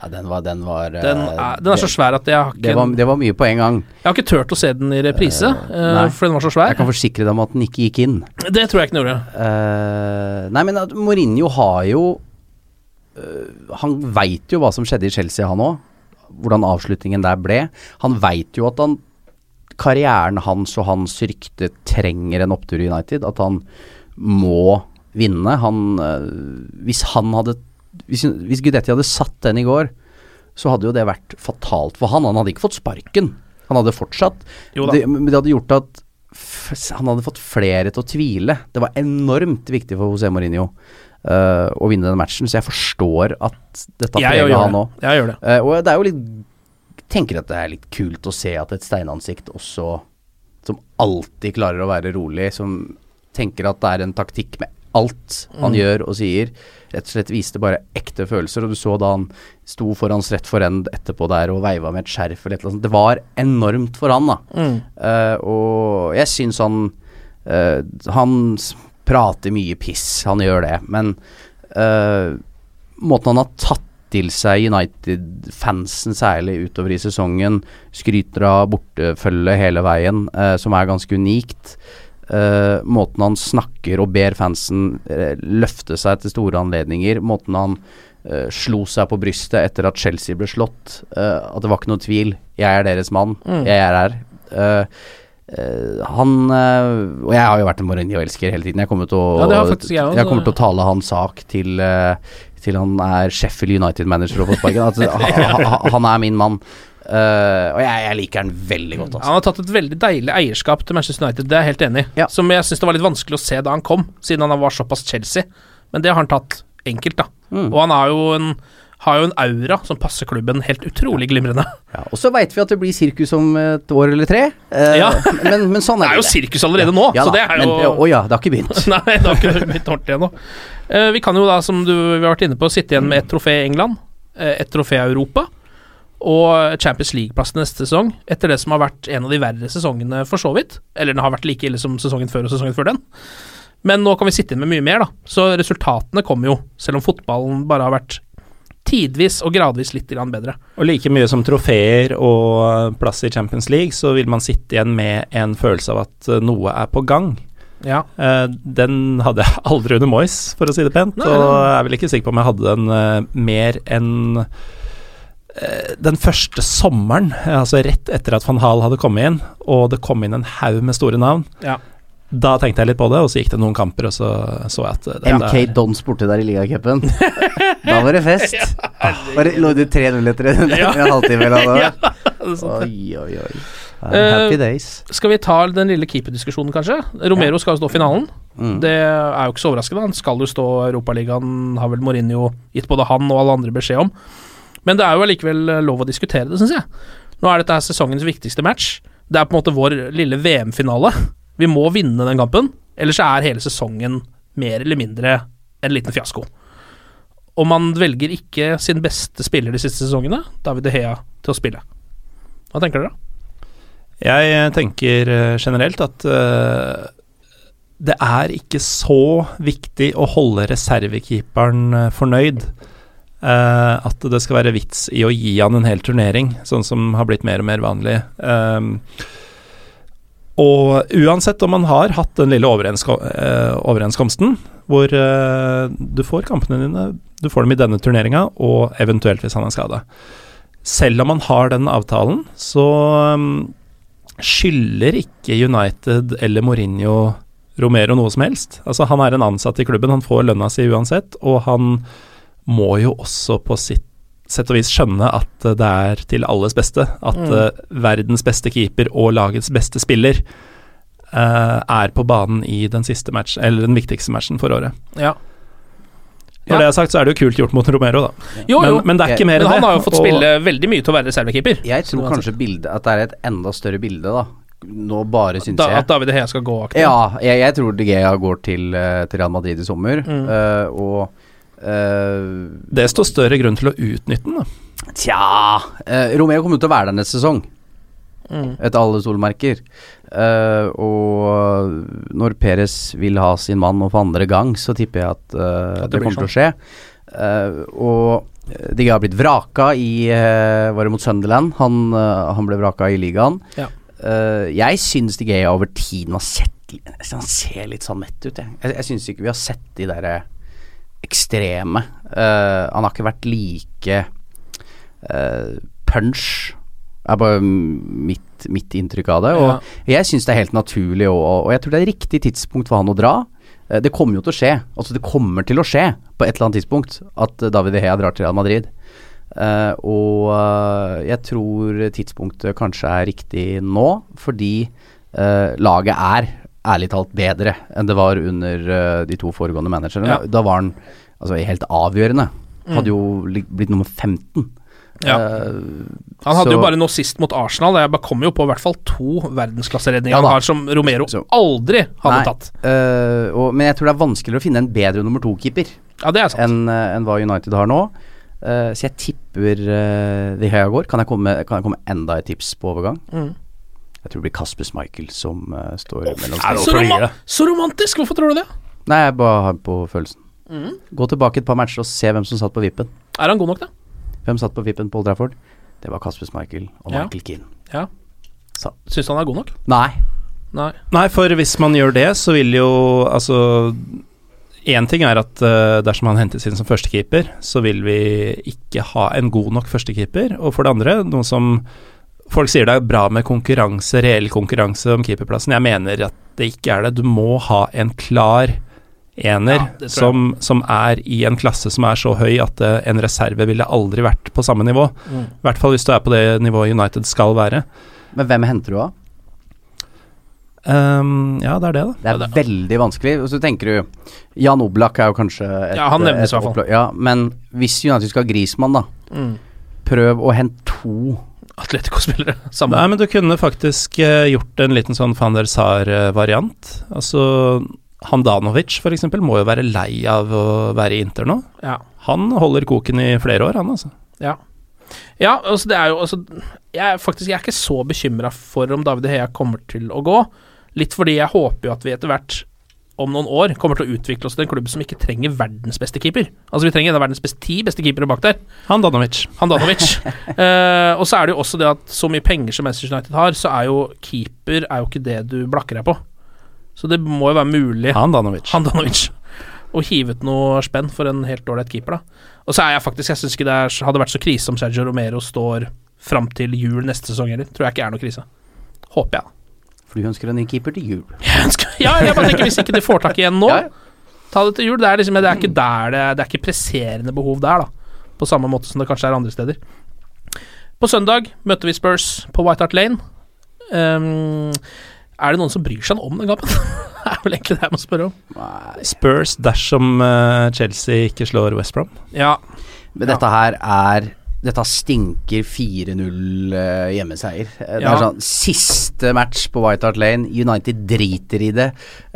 Ja, den var, den var eh, Den er, den er så svær at jeg har det, var, det var mye på en gang. Jeg har ikke turt å se den i reprise, Eh, uh, for den var så svær. Jeg kan forsikre deg om at den ikke gikk inn. Det tror jeg ikke den gjorde. Uh, nei, men at Mourinho har jo uh, Han veit jo hva som skjedde i Chelsea, han òg. Hvordan avslutningen der ble. Han veit jo at han karrieren hans og hans rykte trenger en opptur i United. At han må vinne. Han eh, Hvis han hadde Hvis, hvis Gudetti hadde satt den i går, så hadde jo det vært fatalt for han. Han hadde ikke fått sparken. Han hadde fortsatt. Det, men det hadde gjort at han hadde fått flere til å tvile. Det var enormt viktig for José Mourinho uh, å vinne den matchen, så jeg forstår at dette preger han òg. Jeg gjør det. Uh, og det er jo litt Tenker at det er litt kult å se at et steinansikt også Som alltid klarer å være rolig, som tenker at det er en taktikk med alt han Mm. gjør og sier, rett og slett viste bare ekte følelser. Og du så da han sto foran rett forend etterpå der og veiva med et skjerf eller et eller annet. Det var enormt for han, da. Mm. Uh, og jeg syns han uh, Han prater mye piss, han gjør det, men uh, måten han har tatt til seg United-fansen særlig utover i sesongen, skryter av bortefølge hele veien, som er ganske unikt. Eh, måten han snakker og ber fansen uh, løfte seg til store anledninger, måten han uh, slo seg på brystet etter at Chelsea ble slått, at det var ikke noe tvil. Jeg er deres mann, Mm. jeg er her. Han Og jeg har jo vært en Mourinho-elsker hele tiden. Jeg kommer til å, Ja, faktisk jeg jeg kommer til å tale hans sak til, til han er Sheffield United-manager og får sparken. Ha- han er min mann. Eh, og jeg, jeg liker han veldig godt, altså. Han har tatt et veldig deilig eierskap til Manchester United, det er jeg helt enig i. Ja. Som jeg syns det var litt vanskelig å se da han kom, siden han var såpass Chelsea. Men det har han tatt enkelt, da. Mm. Og han har jo en har jo en aura som passer klubben helt utrolig glimrende. Ja, og så veit vi at det blir sirkus om et år eller tre. Eh, Ja. men, men sånn Det er er jo sirkus allerede nå, Ja så da, det er men, jo Å ja, det har ikke begynt. Nei, det har ikke begynt ordentlig ennå. Eh, vi kan jo da, som du, vi har vært inne på, sitte igjen med ett trofé i England, ett trofé i Europa og Champions League-plass neste sesong, etter det som har vært en av de verre sesongene for så vidt. Eller den har vært like ille som sesongen før og sesongen før den. Men nå kan vi sitte inn med mye mer, da. Så resultatene kommer jo, selv om fotballen bare har vært tidvis og gradvis litt bedre. Og like mye som trofeer og plass i Champions League, så vil man sitte igjen med en følelse av at eh, noe er på gang. Ja. Eh, den hadde jeg aldri under Moyes, for å si det pent. Nei, og jeg er vel ikke sikker på om jeg hadde den eh, mer enn den første sommeren, eh, altså rett etter at van Hal hadde kommet inn, og det kom inn en haug med store navn. Ja. Da tenkte jeg litt på det, og så gikk det noen kamper, og så så jeg at det, MK der... Dons borte der i ligacupen. da var det fest. Var det- Lå det 3-0 etter en, Ja. en halvtime eller noe? Ja, det sant. Oi, oi, oi. Eh, Happy days. Skal vi ta den lille keeperdiskusjonen, kanskje? Romero skal jo stå finalen. Mm. Det er jo ikke så overraskende. Han skal jo stå i Europaligaen, har vel Mourinho gitt både han og alle andre beskjed om. Men det er jo allikevel eh, lov å diskutere det, syns jeg. Nå er dette sesongens viktigste match. Det er på en måte vår lille VM-finale. Vi må vinne den kampen, ellers er hele sesongen mer eller mindre en liten fiasko. Og man velger ikke sin beste spiller de siste sesongene, David De Hea, til å spille. Hva tenker dere? Jeg eh, tenker eh, generelt at uh det er ikke så viktig å holde reservekeeperen fornøyd. Eh, at det skal være vits i å gi han en hel turnering, sånn som har blitt mer og mer vanlig. Um, og uansett om man har hatt den lille overensko uh, overenskomsten, hvor uh, du får kampene dine, du får dem i denne turneringa, og eventuelt hvis han er skada. Selv om man har den avtalen, så um, skylder ikke United eller Mourinho Romero noe som helst. Altså, han er en ansatt i klubben, han får lønna si uansett, og han må jo også på sitt sett og vis skjønne at eh, det er til alles beste. At Mm. eh, verdens beste keeper og lagets beste spiller uh, er på banen i den siste matchen, eller den viktigste matchen for året. Ja. Når Ja. det er sagt, så er det jo kult gjort mot Romero, da. Jo, jo. Men, men det er ikke mer enn det. han har jo fått og- spille veldig mye til å være reservekeeper. Jeg tror kanskje bildet, at det er et enda større bilde, da. Nå bare syns Da, jeg at David Hea skal gå aktivt. Ja, jeg, jeg tror De Gea går til, til Real Madrid i sommer, Mm. Uh, og eh, Desto større grunn til å utnytte den, da. Tja uh, Romeo kommer jo til å være der neste sesong, Mm. etter alle solmerker. Uh, og når Perez vil ha sin mann og for andre gang, så tipper jeg at, At det det, kommer kommer til å skje. Eh, og De har blitt vraka i Var det mot Sunderland? Han, han ble vraka i ligaen. Ja. Eh, jeg syns De Gea over tiden har sett Han ser litt sånn mett ut, jeg. Jeg, jeg syns ikke vi har sett de derre ekstreme. Uh, han har ikke vært like uh, punch er bare mitt, mitt inntrykk av det. Og jeg syns det er helt naturlig, og, og jeg tror det er riktig tidspunkt for han å dra. Uh, Det kommer jo til å skje. Altså Det kommer til å skje på et eller annet tidspunkt at David Hea drar til Real Madrid. Og jeg tror tidspunktet kanskje er riktig nå, fordi laget er ærlig talt bedre enn det var under uh, de to foregående managerne. Ja. Da var han altså helt avgjørende. Mm. Hadde jo blitt nummer 15. Ja. Uh, Han hadde så- jo bare nå sist mot Arsenal. Jeg bare kom jo på i hvert fall to verdensklasseredninger Ja han har som Romero Så- aldri hadde Nei, tatt. Uh, og, men jeg tror det er vanskeligere å finne en bedre nummer to-keeper Ja, enn enn hva United har nå. Uh, så jeg tipper uh, De Gea går. Kan jeg, komme, kan jeg komme enda et tips på overgang? Mm. Jeg tror det blir Kasper Schmeichel som uh, står mellom er Så, rom så romantisk! Hvorfor tror du det? Nei, jeg bare har på følelsen. Mm. Gå tilbake et par matcher og se hvem som satt på vippen. Er han god nok, da? Hvem satt på vippen på Old Trafford? Det var Kasper Schmeichel og Ja. Michael Keane. Ja. Syns du han er god nok? Nei. Nei. Nei, for hvis man gjør det, så vil jo altså Én ting er at uh, dersom han hentes inn som førstekeeper, så vil vi ikke ha en god nok førstekeeper. Og for det andre, noe som Folk sier det er bra med konkurranse, reell konkurranse om keeperplassen. Jeg mener at det ikke er det. Du må ha en klar ener Ja, som, som er i en klasse som er så høy at eh, en reserve ville aldri vært på samme nivå. Mm. I hvert fall hvis du er på det nivået United skal være. Men hvem henter du av? Um, ja, det er det, da. Det er veldig vanskelig. Og så tenker du Jan Oblak er jo kanskje et, Ja, han nevnes i hvert fall. Ja, men hvis United skal ha Grismann, da. Mm. Prøv å hente to Atletico-spillere. Nei, men du kunne faktisk eh, gjort en liten sånn van der Sar-variant. Altså Handanovic eksempel må jo være lei av å være i Inter nå. Ja. Han holder koken i flere år, han altså. Ja. Ja, altså det er jo altså, Jeg faktisk jeg er ikke så bekymra for om David Heia Hea kommer til å gå. Litt fordi jeg håper jo at vi etter hvert, om noen år, kommer til å utvikle oss til en klubb som ikke trenger verdens beste keeper. Altså Vi trenger en av verdens best, ti beste keepere bak der. Han Danovic. eh, og så er det jo også det at så mye penger som Manchester United har, så er jo keeper er jo ikke det du blakker deg på. Så det må jo være mulig Han Danovic. å hive ut noe spenn for en helt ålreit keeper, da. Og så er jeg faktisk Jeg syns ikke det er, hadde vært så krise om Sergio Romero står fram til jul neste sesong heller. Tror jeg ikke er noe krise. Håper jeg. For du ønsker en ny keeper til jul. Jeg ønsker, ja, jeg bare tenker hvis ikke de får tak i en nå, Ja. ta det til jul. Det er liksom Det er ikke der det Det er ikke presserende behov der, da. På samme måte som det kanskje er andre steder. På søndag møter vi Spurs på White Hart Lane. Um, er det noen som bryr seg om den kampen? det er vel egentlig det jeg må spørre om. Spurs dersom eh, Chelsea ikke slår West Brom. Ja, Men dette her er Dette stinker 4-0 eh, hjemmeseier. Eh, Det Ja. er sånn Siste match på White Hart Lane. United driter i det.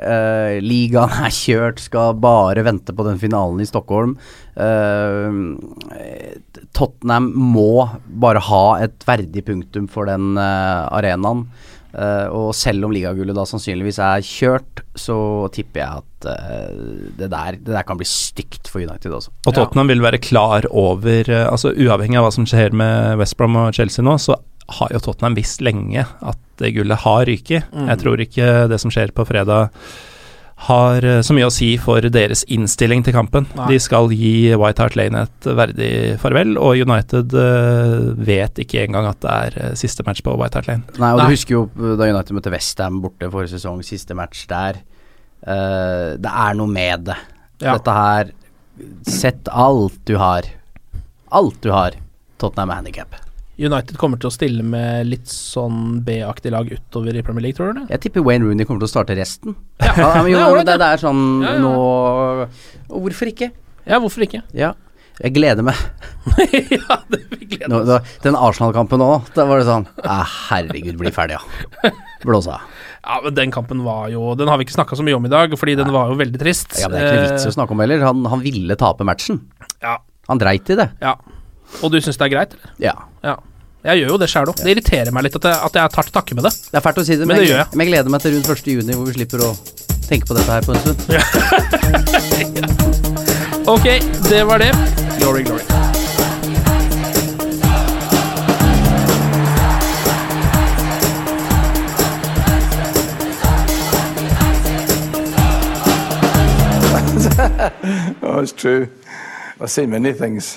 Uh, ligaen er kjørt, skal bare vente på den finalen i Stockholm. Uh, Tottenham må bare ha et verdig punktum for den uh, arenaen. Eh, og selv om ligagullet da sannsynligvis er kjørt, så tipper jeg at uh, det, der, det der kan bli stygt for United også. Og Tottenham vil være klar over uh, Altså Uavhengig av hva som skjer med West Brom og Chelsea nå, så har jo Tottenham visst lenge at det gullet har ryket. Mm. Jeg tror ikke det som skjer på fredag har eh, så mye å si for deres innstilling til kampen. Nei. De skal gi White Hart Lane et verdig farvel, og United eh, vet ikke engang at det er eh, siste match på White Hart Lane. Nei, og Nei. du husker jo da United møtte Westham borte forrige sesong, siste match der. Uh, det er noe med det. Ja. Dette her Sett alt du har. Alt du har. Tottenham handikap. United kommer til å stille med litt sånn B-aktig lag utover i Premier League, tror du det? Jeg tipper Wayne Rooney kommer til å starte resten. Ja. Ja, men jo, Det det, det er sånn Ja, ja. nå Og hvorfor ikke? Ja, hvorfor ikke? Ja. Jeg gleder meg. ja, det vi gleder Nå, da, den Arsenal-kampen òg, da var det sånn ah, Herregud, bli ferdig, ja. Blås av. Ja, men den kampen var jo Den har vi ikke snakka så mye om i dag, fordi den var jo veldig trist. Ja, men Det er ikke vits i å snakke om heller. Han, han ville tape matchen. Eh, Ja, Han dreit i det. ja. Og du syns det er greit, eller? Ja. Ja. Jeg gjør jo det sjæl òg. Det irriterer meg litt at jeg, at jeg tar til takke med det. Det er fælt å si det, Men det gjør jeg. men jeg gleder meg til rundt 1. juni, hvor vi slipper å tenke på dette her på en stund. Ok, det var det. Glory, glory. Oh, it's true. I've seen many things.